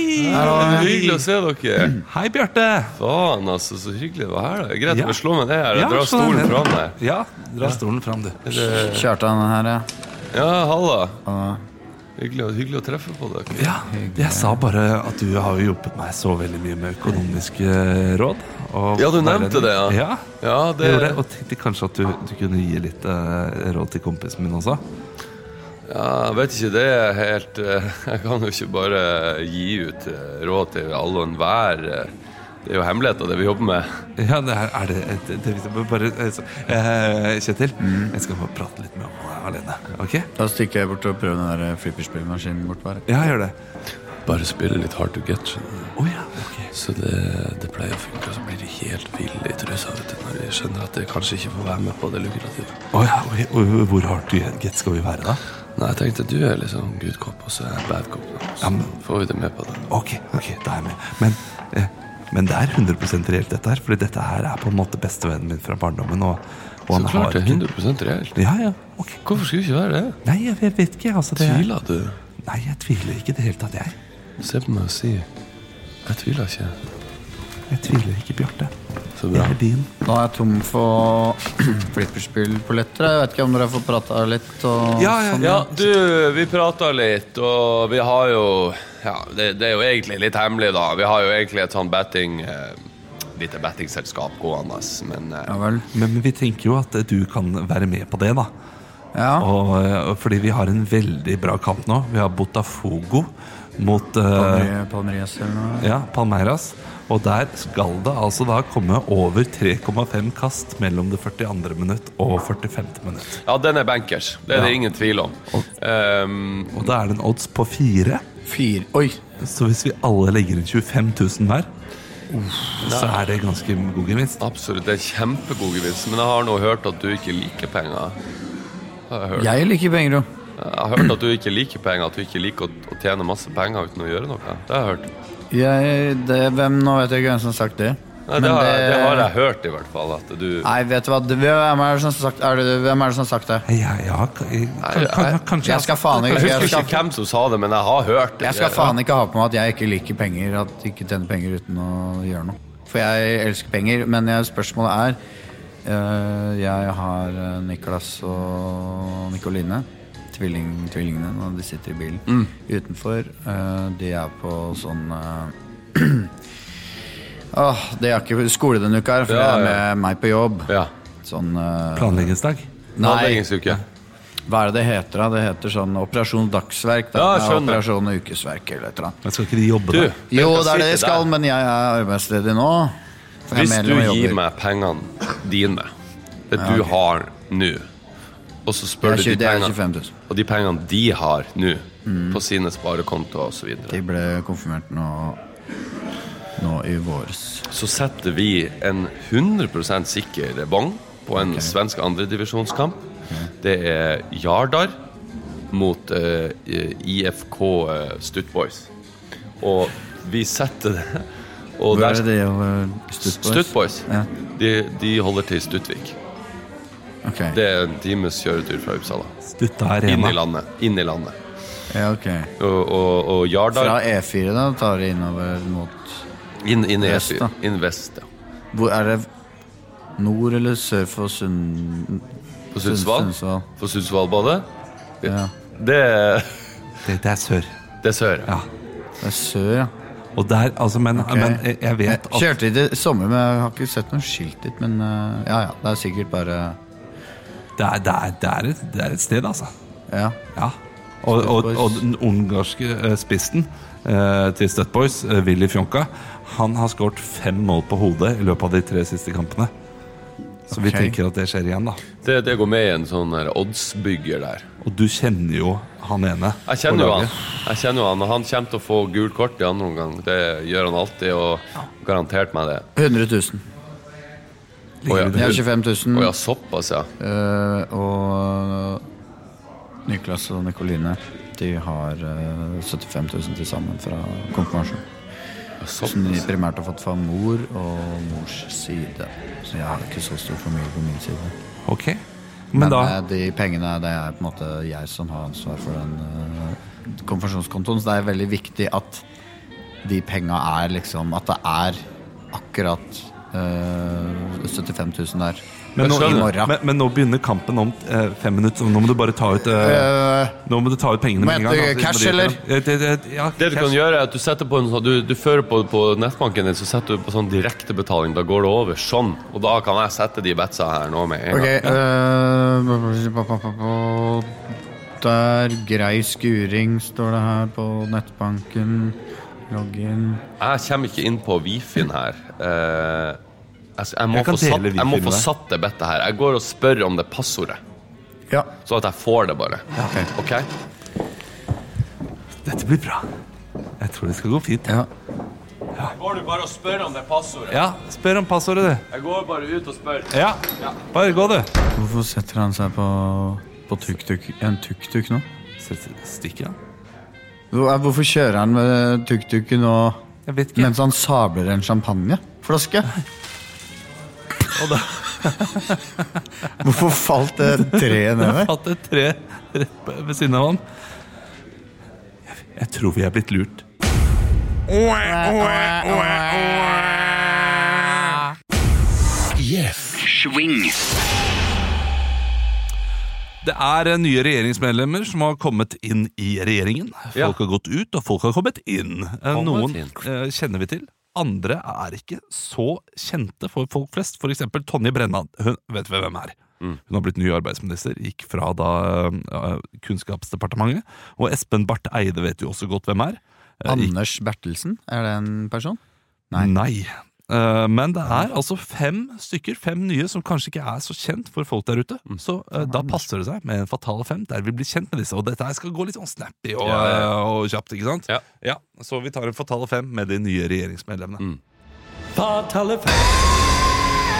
Hyggelig å se dere. Hei, Bjarte. Faen, altså, så hyggelig det var her. da Greit Ja. å slå meg ned her. Ja, Dra stolen fram der. Ja, dra stolen fram, du. Det- Kjartan her, ja. Ja, halla. Hyggelig, hyggelig å treffe på dere. Ja, jeg sa bare at du har hjulpet meg så veldig mye med økonomiske råd. Ja, du nevnte det, ja. ja. Ja, Jeg gjorde det, det og tenkte kanskje at du, du kunne gi litt uh, råd til kompisen min også. ja, Jeg vet ikke, det er helt eh, [LAUGHS] Jeg kan jo ikke bare gi ut eh, råd til alle og enhver. Det er jo hemmeligheter, det vi jobber med. [LAUGHS] Ja, det er, er det, det, det, det bare, altså, eh, Kjetil, jeg skal bare prate litt med ham alene. Ok? Da stikker jeg bort og prøver den der flipperspillmaskinen bort bare. Ja, gjør det. Bare spille litt hard to get. Å ja, ok. Så det, det pleier å funke, og så blir de helt ville i trusa når de skjønner at de kanskje ikke får være med på det lukrative. Å ja, og hvor to get skal vi være da? Nei, jeg tenkte du er liksom good cop, og så er jeg bad cop. Så Ja, men- får vi det med på det. Ok, ok, da er jeg med. Men, eh, men det er 100 reelt dette her, fordi dette her er på en måte bestevennen min fra barndommen. Og, og Så han har klart det er ikke- 100 reelt. Ja, ja, Okay. Hvorfor skulle det ikke være det? Nei, jeg, jeg vet ikke. Altså, det er- Tviler du? Nei, jeg tviler ikke i det hele tatt, jeg. Se på meg og si Jeg tviler ikke. Jeg tviler ikke, Bjarte. Så bra. er din. Nå er jeg tom for [CLEARS THROAT] flipperspillpolletter. Jeg vet ikke om dere har fått prata litt og Ja, ja, sånn. Ja, du, vi prata litt, og vi har jo Ja, det, det er jo egentlig litt hemmelig, da. Vi har jo egentlig et sånn betting eh, lite bettingselskap gående, men eh, Ja vel. Men, men vi tenker jo at eh, du kan være med på det, da. Ja. Og, og fordi vi har en veldig bra kamp nå. Vi har Botafogo mot eh, noe. ja, Palmeiras. Og der skal det altså da komme over 3,5 kast mellom det 42. minutt og 45. minutt. Ja, den er bankers. Det er det Ja. ingen tvil om. Um, Og da er det en odds på fire. Fire Oi! Så hvis vi alle legger inn 25 000 hver, så er det ganske god gevinst. absolutt, det er kjempegod gevinst. Men jeg har nå hørt at du ikke liker penger. Jeg. Jeg liker penger, jo. jeg har hørt at du ikke liker penger, at du ikke liker å, å tjene masse penger uten å gjøre noe. Det har jeg hørt. Jeg, det, hvem, nå vet jeg ikke hvem som har sagt det. Nei, det, har, det- det har jeg hørt, i hvert fall. At du Nei, vet du hva. Hvem er det som har sagt, er det, hvem er det, som har sagt det? Ja, ja, ka- kan, kan, jeg- kanskje Jeg skal faen ikke Jeg jeg husker ikke hvem som sa det, men jeg har hørt det. jeg skal faen ikke ha på meg at jeg ikke liker penger. At jeg ikke tjener penger uten å gjøre noe. For jeg elsker penger, men jeg, spørsmålet er øh, Jeg har øh, Niklas og Nikoline. Tvilling, tvillingene når de sitter i bilen utenfor. Uh, de er på sånn uh, Åh, De har ikke skole denne uka, for Ja, det er med meg på jobb. Ja. Sånn uh, Planleggingsdag. Nei, hva er det det heter? da? Det heter sånn Operasjon Dagsverk. Da. Ja. Operasjon Ukesverk eller et eller annet. Men skal ikke de jobbe Du. Jo, det er det de skal, der. men jeg er arbeidsledig nå. Hvis er du gir meg pengene dine, det Ja, du har nå, og så spør du de pengene Og de pengene de har nå, på sine sparekontoer osv. De ble konfirmert nå, nå i våres. Så setter vi en 100% sikker bong på en svensk andredivisjonskamp. Det er Jardar mot uh, IFK uh, Stuttboys. Og vi setter det Og Hvor er det de? Stuttboys? Stuttboys. Ja. De, de holder til Stuttvik. Ok. Det er en times kjøretur fra Uppsala. Inn i landet. Inn i landet. Ja, ok. Og, og, og Jardar Fra E4 da tar det innover mot inn, inn i Vest, E4. da. Inn vest, ja. Hvor er det nord eller sør for Sund... På Sundsvall. Sundsvall. På Sundsvallbadet. Ja. Det, Det, det er sør. det er sør. Ja. Det er sør, ja. Og der, altså, men, okay. men jeg- jeg vet Jeg at kjørte i det sommer, men jeg har ikke sett noe skilt dit. Men eh, ja, ja. Det er sikkert bare det er, det, er, det, er et, det er et sted, altså. Ja. Ja. Og, og, og den ungarske eh, spissen eh, til Stutboys, Boys, Willy Fjonka, han har skåret fem mål på hodet i løpet av de tre siste kampene. Så vi tenker at det skjer igjen, da. Det, det går med i en sånn oddsbygger der. Og du kjenner jo han ene. Jeg kjenner jo han. Jeg kjenner jo han, og Han kommer til å få gult kort i andre omgang. Det gjør han alltid, og garantert meg det. 100 000. Å ja. Jeg har 25 000. Oh, ja, såpass, ja. eh, og Niklas og Nikoline de har eh, 75 000 til sammen fra konfirmasjon. Som de primært har fått fra mor og mors side. Så jeg har ikke så stor familie på min side. Ok. Men, Men da eh, de pengene det er på en måte jeg som har ansvar for den uh, konfirmasjonskontoen. Så det er veldig viktig at de penga er liksom At det er akkurat eh, 75 000 der. men nå, I morgen. men, men nå begynner kampen om uh, fem minutter, nå må du bare ta ut eh, Eh, Nå må du ta ut pengene med en gang. ta cash, eller? Eh, Det, det, ja, Det du cash. kan gjøre er at du setter på en sånn Du, du fører på, på nettbanken din, så setter du på sånn direktebetaling. Da går det over sånn. Og da kan jeg sette de betsa her nå med en Ok, gang. eh, [LAUGHS] Der, grei skuring, står det her på nettbanken. Login. Jeg kommer ikke inn på Wi-Fi-en her. Eh, jeg, jeg, må Jeg få satt, jeg må få satt det bettet her. Jeg går og spør om det passordet, Ja. sånn at jeg får det bare. ok. Ok? Dette blir bra. Jeg tror det skal gå fint. ja. Går du bare og spør om det passordet? Ja, spør om passordet, du. Jeg går bare ut og spør. Ja, bare gå, du. Hvorfor setter han seg på, på tuk-tuk, en tuk-tuk nå? Stikker han? Hvorfor kjører han med tuk-tuken nå Jeg vet ikke. mens han sabler en champagneflaske? [LAUGHS] Og da [LAUGHS] Hvorfor falt det treet ned der? [LAUGHS] falt et tre rett ved siden av han. Jeg, jeg tror vi er blitt lurt. Det er eh, nye regjeringsmedlemmer som har kommet inn i regjeringen. Folk Ja. har gått ut, og folk har kommet inn. Eh, Noen inn. eh, kjenner vi til. Andre er ikke så kjente for folk flest. For eksempel Tonje Brenna. Hun vet vi hvem er. Mm. Hun har blitt ny arbeidsminister, gikk fra da uh, Kunnskapsdepartementet. Og Espen Barth Eide vet jo også godt hvem er. Uh, Anders Bertelsen, er det en person? Nei. Nei. Eh, men det er altså fem stykker, fem nye, som kanskje ikke er så kjent for folk der ute. Mm. Så eh, da passer det seg med en Fatale fem, der vi blir kjent med disse. Og dette her skal gå litt sånn snappy og, Ja, ja, ja. eh, og kjapt, ikke sant? Ja. Så vi tar en Fatale fem med de nye regjeringsmedlemmene. Mm. Fatale fem.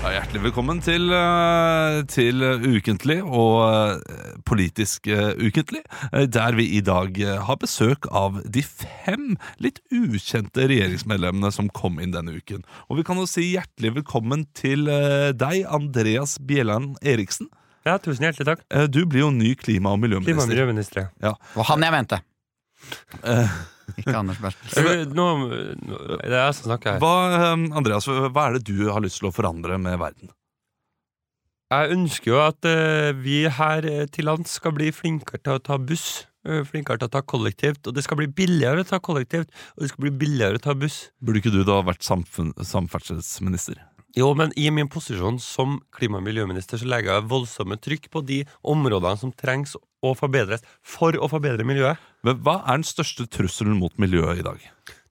Ja, hjertelig velkommen til, eh, til Ukentlig og eh, Politisk eh, ukentlig, der vi i dag har besøk av de fem litt ukjente regjeringsmedlemmene som kom inn denne uken. Og vi kan jo si hjertelig velkommen til deg, Andreas Bjelland Eriksen. Ja, tusen hjertelig takk. Du blir jo ny klima- og Klima- og miljøminister. Ja. Det var han jeg mente. Ikke Anders Bertelsen. [LAUGHS] Nå, nå, det er jeg som snakker her. Hva, eh, Andreas, hva er det du har lyst til å forandre med verden? Jeg ønsker jo at eh, vi her eh, til lands skal bli flinkere til å ta buss. eh, Flinkere til å ta kollektivt. Og det skal bli billigere å ta kollektivt, og det skal bli billigere å ta buss. Burde ikke du da vært samfunn, samferdselsminister? Jo, men i min posisjon som klima- og miljøminister så legger jeg voldsomme trykk på de områdene som trengs å forbedres for å forbedre miljøet. Men Hva er den største trusselen mot miljøet i dag?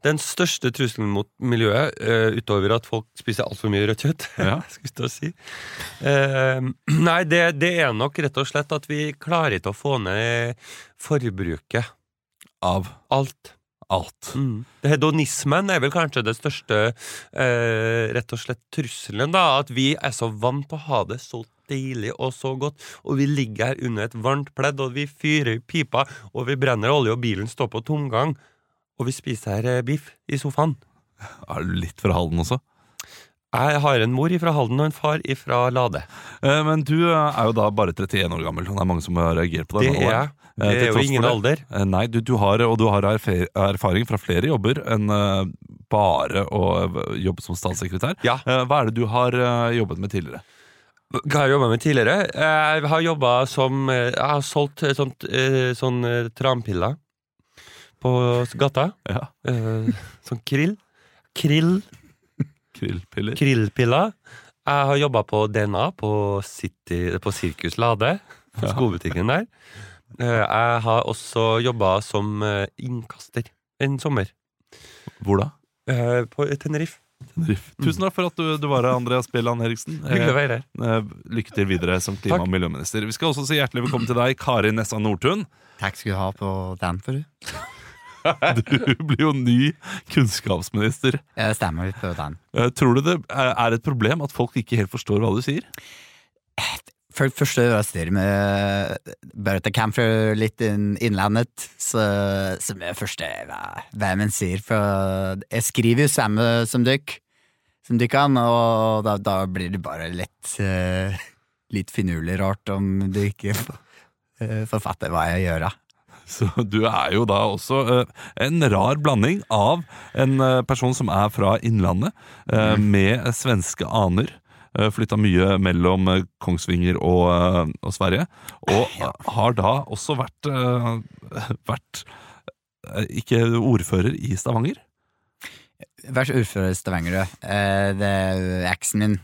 Den største trusselen mot miljøet, uh, utover at folk spiser altfor mye rødt kjøtt, [LAUGHS] Ja. skulle jeg si uh, Nei, det, det er nok rett og slett at vi klarer ikke å få ned forbruket. Av Alt. Alt. Mm. Hedonismen er vel kanskje det største eh, rett og slett trusselen. da At vi er så vant på å ha det så deilig og så godt, og vi ligger her under et varmt pledd, og vi fyrer pipa, og vi brenner olje, og bilen står på tomgang, og vi spiser eh, biff i sofaen. Er du litt fra Halden også? Jeg har en mor fra Halden og en far fra Lade. Eh, Men du eh, er jo da bare 31 år gammel, det er mange som har reagert på Det det. er jeg. Det Eh, er jo ingen det. alder. Eh, Nei, du, du har, og du har erfaring fra flere jobber enn eh, bare å jobbe som statssekretær. Ja. Hva er det du har jobbet med tidligere? Hva har jeg jobba med tidligere? Jeg har jobba som Jeg har solgt sånt, sånn trampiller på gata. Ja, Sånn krill. Krill. Krillpiller. Krillpiller. Jeg har jobba på DNA på, City, på Sirkus Lade, på skobutikken der. Eh, Jeg har også jobba som eh, innkaster en sommer. Hvor da? eh, På Tenerife. Tenerife. Tusen takk for at du, du var her, Andreas Bjelland Eriksen. Hyggelig å være her. Lykke til videre som klima- og miljøminister. Vi skal også si hjertelig velkommen til deg, Kari Nessa Nordtun. Takk skal du ha på den for du. [LAUGHS] Du blir jo ny kunnskapsminister. Jeg stemmer på den. Tror du det er er et problem at folk ikke helt forstår hva du sier? Første styrer med Bare at fra litt inn, innlandet, så, som er første hva, hva man sier. For jeg skriver jo samme som dere, som dere kan, og da, da blir det bare litt uh, Litt finurlig rart om du ikke uh, forfatter hva jeg gjør. da. Så du er jo da også uh, en rar blanding av en uh, person som er fra Innlandet, eh, med svenske aner. Uh, Flytta mye mellom eh, Kongsvinger og, eh, og Sverige. Og har da også vært, eh, [LAUGHS] vært eh, ikke ordfører i Stavanger. Vær så ordfører i Stavanger, du. Eh, det er eksen min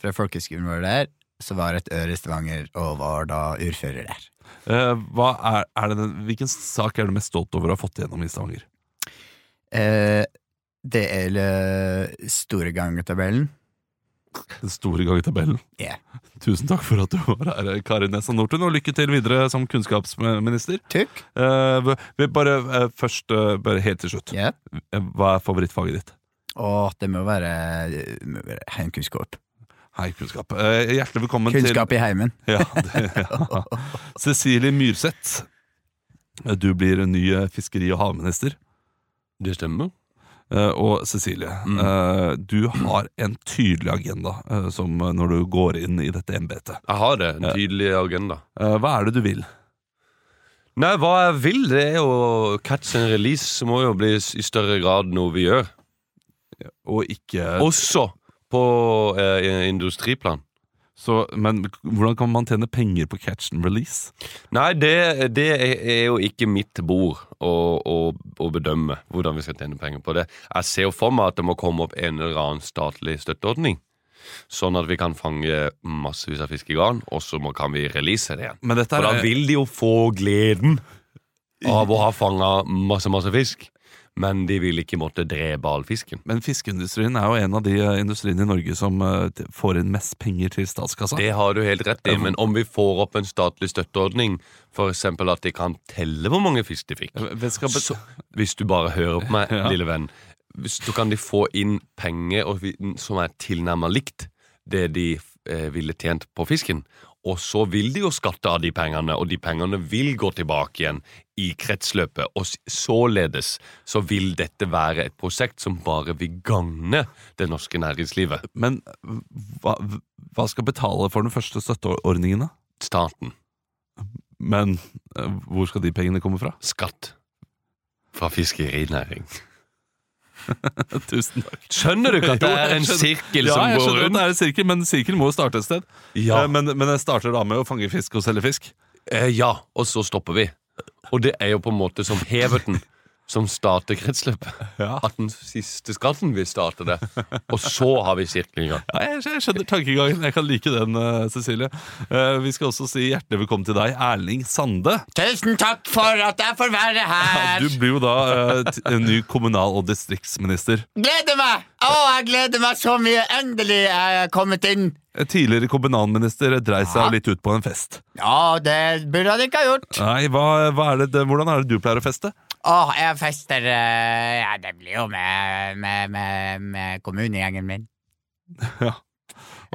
fra folkeskolen vår der, så var et øre i Stavanger, og var da ordfører der. Eh, er, er det, hvilken sak er du mest stolt over å ha fått igjennom i Stavanger? Eh, det er eh, store gangetabellen. Den store gangetabellen. Yeah. Tusen takk for at du var her, Kari Nessa Nordtun, og lykke til videre som kunnskapsminister. Takk. Uh, vi bare uh, først, uh, bare helt til slutt. Ja. Eh, Hva er favorittfaget ditt? Åh, det må være, være heimkunnskap. Hei, kunnskap. Eh, hjertelig velkommen Kunnskap i heimen. ja, det, ja. [LAUGHS] Cecilie Myrseth. Du blir ny fiskeri- og havminister. Det stemmer. Eh, og Cecilie, Mm. eh, du har en tydelig agenda eh, som når du går inn i dette embetet. Jeg har det. En tydelig agenda. Hva er det du vil? Nei, hva jeg vil, det er jo catch and release må jo bli i større grad noe vi gjør. Og ikke Også på eh, industriplan. Så, Men hvordan kan man tjene penger på catch and release? Nei, det, det er jo ikke mitt bord å, å, å bedømme hvordan vi skal tjene penger på det. Jeg ser jo for meg at det må komme opp en eller annen statlig støtteordning. Sånn at vi kan fange massevis av fisk i garn, og så kan vi release det igjen. For da vil de jo få gleden av å ha fanga masse, masse fisk. Men de vil ikke måtte drepe all fisken. men fiskeindustrien er jo en av de eh, industriene i Norge som eh, får inn mest penger til statskassa. Det har du helt rett i, men om vi får opp en statlig støtteordning, f.eks. at de kan telle hvor mange fisk de fikk så, Hvis du bare hører på meg, [LAUGHS] Ja. lille venn, så kan de få inn penger som er tilnærma likt det de eh, ville tjent på fisken. Og så vil de jo skatte av de pengene, og de pengene vil gå tilbake igjen i kretsløpet. Og således så vil dette være et prosjekt som bare vil gagne det norske næringslivet. Men hva, hva skal betale for den første støtteordningen, da? Staten. Men eh, hvor skal de pengene komme fra? Skatt. Fra fiskerinæring. [LAUGHS] Tusen takk. Skjønner du ikke at det er er sirkel en går sirkel Ja, som jeg skjønner at det er en sirkel, men sirkel må jo starte et sted. Ja. Eh, Men, men jeg starter da med å fange fisk og selge fisk. Eh, ja, og så stopper vi. Og det er jo på en måte som heverten. Som starter kretsløpet. Ja. At den siste skatten vil starte det. Og så har vi sirklinga. Ja, jeg, jeg skjønner tankegangen. Jeg kan like den, eh, Cecilie. Uh, vi skal også si hjertelig velkommen til deg, Erling Sande. Tusen takk for at jeg får være Ja, her! du blir jo da uh, en ny kommunal- og distriktsminister. Gleder meg! Å, jeg gleder meg så mye! Endelig er jeg kommet inn. Tidligere kommunalminister dreit seg Ja. litt ut på en fest. Ja, det burde han ikke ha gjort. Nei, hva, hva er det, det, Hvordan er det du pleier å feste? Å, jeg fester uh, Ja, det blir jo med, med, med, med kommunegjengen min. [LAUGHS] Ja.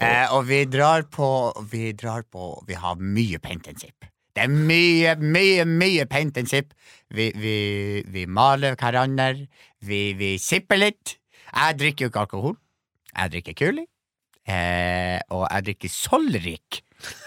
Eh, og vi drar på Vi drar på Vi har mye paint and sip. Det er mye, mye, mye paint and sip. Vi, vi, vi maler hverandre. Vi, vi sipper litt. Jeg drikker jo ikke alkohol. Jeg drikker kuling Eh, og jeg drikker Solrik.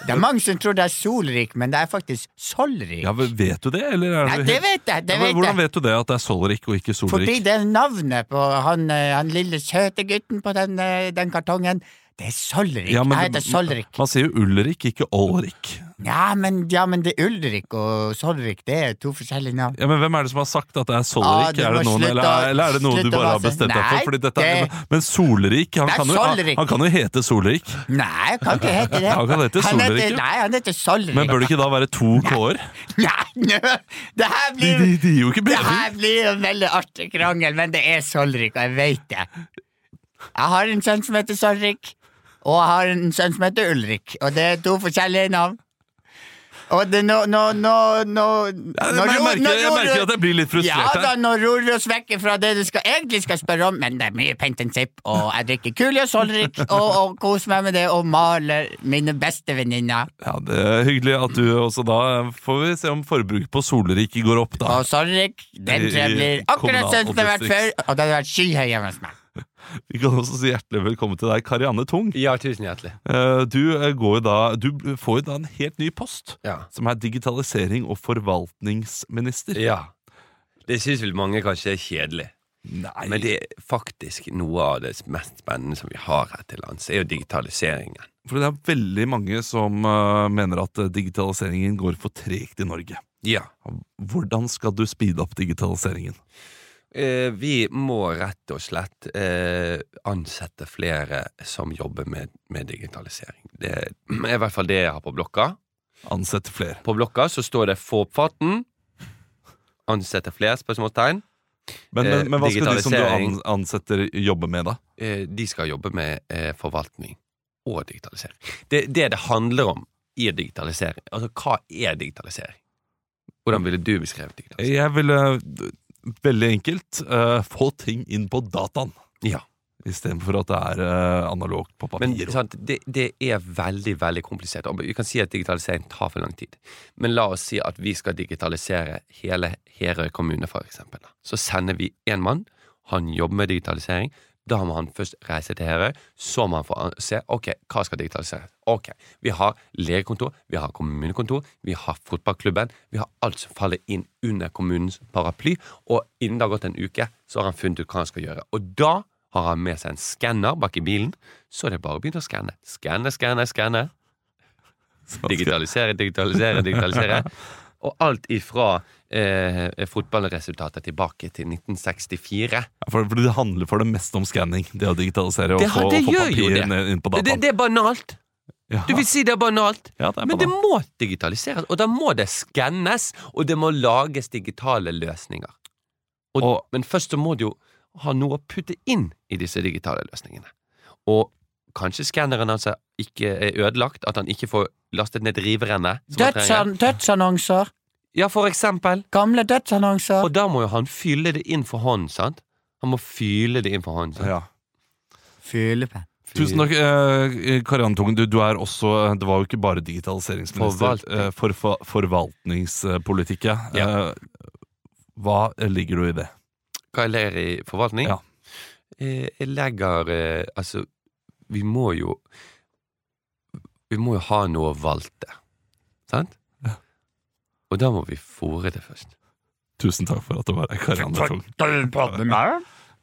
Det er mange som tror det er solrik, men det er faktisk solrik. Ja, Vet du det, eller er Nei, det vet jeg. Det ja, vet Hvordan jeg. vet du det, at det er Solrik og ikke Fordi det er navnet på han, eh, han lille søte gutten på den, eh, den kartongen. Det er Solrik. Ja, men jeg det- heter Solrik. Man sier jo Ulrik, ikke Olrik. Ja men, ja, men det er Ulrik og Solrik, det er to forskjellige navn. Ja, men Hvem er det som har sagt at det er Solrik? Ah, er det noen, eller, å- eller er det noe du bare har bestemt deg for? Fordi dette, det- Men Solrik han er kan, jo, han, han kan jo hete Solrik. Nei, han kan ikke hete det. [LAUGHS] Han kan hete Solrik, heter, nei, han heter Solrik. Men bør det ikke da være to k-er? [LAUGHS] Nei, nei, det her blir de, de de, Det her blir en veldig artig krangel, men det er Solrik, og jeg vet det. Jeg har en sønn som heter Solrik, og jeg har en sønn som heter Ulrik, og det er to forskjellige navn. Og det, nå, nå, nå, nå, Ja, nå men jeg, merker, jeg merker at jeg blir litt Ja frustrert da, her. nå ror vi oss vekk fra det du skal, egentlig skal spørre om, men det er mye paint and sip, og jeg drikker Kulius Holrik [LAUGHS] og, og koser meg med det, og maler mine beste venninner. Ja, Det er hyggelig at du også da Får vi se om forbruket på Solrik går opp, da. Og Solrik, den tror jeg blir akkurat sånn som det har vært før, og det hadde vært skyhøy hjemme hos meg. Vi kan også si hjertelig velkommen til deg, Karianne Tung. Ja, tusen hjertelig. Eh, Du, eh, går da, du får jo da en helt ny post, Ja. som er digitalisering og forvaltningsminister. ja. Det syns vel mange kanskje er kjedelig. Nei, Men det er faktisk noe av det mest spennende som vi har her til lands, er jo digitaliseringen. for det er veldig mange som uh, mener at digitaliseringen går for tregt i Norge. Ja. Hvordan skal du speede opp digitaliseringen? Eh, vi må rett og slett eh, ansette flere som jobber med, med digitalisering. Det er i hvert fall det jeg har på blokka. Ansette flere. På blokka så står det 'få opp farten'. Ansette flere? spørsmålstegn. Men, men, Eh, men hva skal de som du ansetter, jobbe med, da? Eh, de skal jobbe med eh, forvaltning og digitalisering. Det, det det handler om i digitalisering, altså hva er digitalisering? Hvordan ville du beskrevet digitalisering? Jeg ville veldig enkelt uh, få ting inn på dataen. Ja. Istedenfor at det er uh, analogt på Men papir. sant, det, det er veldig veldig komplisert. Og Vi kan si at digitalisering tar for lang tid. Men la oss si at vi skal digitalisere hele Herøy kommune, eksempel. Så sender vi én mann. Han jobber med digitalisering. Da må han først reise til Herøy. Så må han få se ok, hva skal digitaliseres. Ok, Vi har legekontor, vi har kommunekontor, vi har fotballklubben. Vi har alt som faller inn under kommunens paraply. Og innen det har gått en uke, så har han funnet ut hva han skal gjøre. Og da har han med seg en skanner bak i bilen, så er det bare å begynne å skanne. Skanne, skanne, skanne. [LAUGHS] Digitalisere, digitalisere, digitalisere. [LAUGHS] Og alt ifra eh, fotballresultatet tilbake til 1964. Ja, For, for det handler for det meste om skanning. Det å digitalisere og Det, få, det få gjør jo papir det. ned- inn på Det, dataen. det er banalt. Ja. Du vil si det er banalt. Ja, det er Men det må digitaliseres, og da må det skannes, og det må lages digitale løsninger. Og, Og- men først så må du jo ha noe å putte inn i disse digitale løsningene. Og kanskje skanneren altså ikke er ødelagt, at han ikke får lastet ned rivrenne. som. Dødsan, dødsannonser. Ja, for eksempel. Gamle dødsannonser. Og da må jo han fylle det inn for hånd, sant? Han må fylle det inn for hånd. Sant? Ja. Fuglepenn. Tusen takk, eh, Karianne Tungen. Du, du er også Det var jo ikke bare digitaliseringsminister. Forvaltning. eh, For, for, forvaltningspolitikk, ja. Ja. Eh, Hva ligger du i det? Hva jeg ler i forvaltning? Ja. Eh, Jeg legger eh, Altså, vi må jo Vi må jo ha noe å valte. Sant? Ja. Og da må vi fòre det først. Tusen takk for at du var her, Karianne Tung. Skal du prate med meg?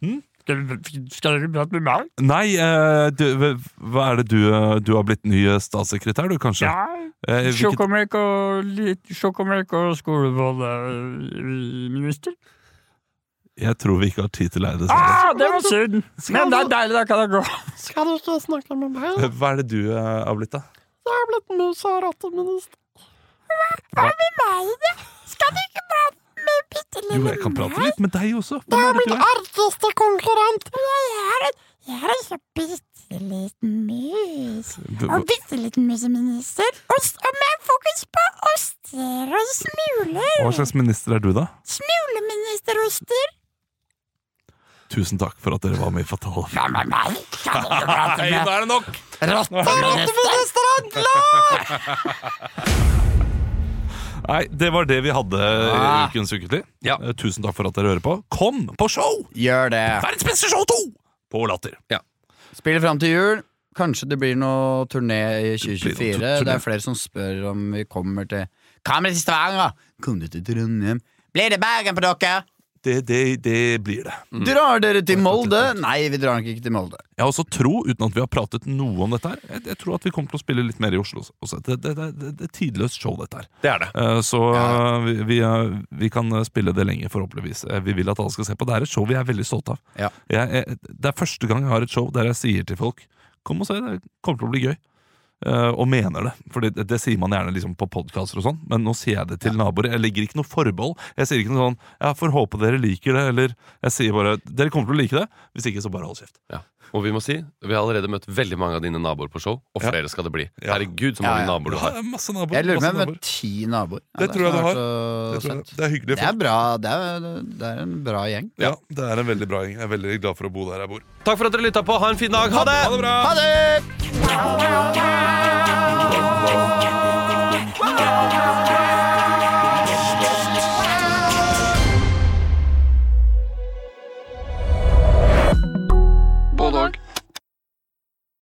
Hm? Skal du, skal du prate med meg? Nei, eh, du, hva er det du eh, Du har blitt ny eh, statssekretær, du, kanskje? Ja. Eh, hvilket- Sjokomelk og litt sjokomelk og skolebolleminister. Jeg tror vi ikke har tid til å leie det Ah, det var synd. Men det er deilig, da kan jeg gå. Skal du ikke snakke med meg? Hva er det du eh, har blitt, da? Jeg har blitt mus- og rotteminister. Hva? er med meg, da? Skal du ikke prate med bitte Jo, jeg kan prate litt med deg også. Du Hvem er er det min er? argeste konkurrent. Jeg er en, jeg er en så bitte liten mus. Og bitte liten museminister. Ost, og med fokus på oster og smuler. Hva slags minister er du, da? Smuleministeroster. Tusen takk for at dere var med i Fatal. Hei, [LAUGHS] nå er det nok! Rotteministeren? Nei, det var det vi hadde i Ah. ukens ukentlig. Ja. Eh, Tusen takk for at dere hører på. Kom på show! Gjør det. Verdens beste show 2! På Latter. Spiller fram til jul. Kanskje det blir noe turné i 2024. blir noe turné. Det er flere som spør om vi kommer til Kommer til Stavanger? Kom du til Trondheim? Blir det Bergen på dere? Det, det, det blir det. Drar dere til Molde? Nei, vi drar nok ikke til Molde. Jeg har også tro, uten at vi har pratet noe om dette her, jeg, jeg tror at vi kommer til å spille litt mer i Oslo også. Det, det, det, det, det er tidløst show, dette her. Det er det. Uh, Så ja. vi, vi, uh, vi kan spille det lenge, forhåpentligvis. Eh, Vi vil at alle skal se på. Det er et show vi er veldig stolte av. Ja. Jeg, jeg, det er første gang jeg har et show der jeg sier til folk Kom og se, det kommer til å bli gøy. Eh, og mener det. For det, det sier man gjerne liksom på podkaster og sånn, men nå sier jeg det til naboer. Jeg legger ikke noe forbehold. Jeg sier ikke noe sånn Jeg får håpe dere liker det, eller jeg sier bare Dere kommer til å like det. Hvis ikke, så bare hold kjeft. Ja. Og vi må si, vi har allerede møtt veldig mange av dine naboer på show, og Ja. flere skal det bli. Ja. Herregud, så mange ja. naboer du har. er masse naboer. Jeg lurer på masse om jeg har naboer. ti naboer. Ja, Det tror jeg du har. Det, tror jeg. søtt. det er hyggelig. Det er folk. bra. Det er, det er en bra gjeng. Ja, det er en veldig bra gjeng. Jeg er veldig glad for å bo der jeg bor. Takk for at dere lytta på. Ha en fin dag. Ha det! Ha det bra! Ha det!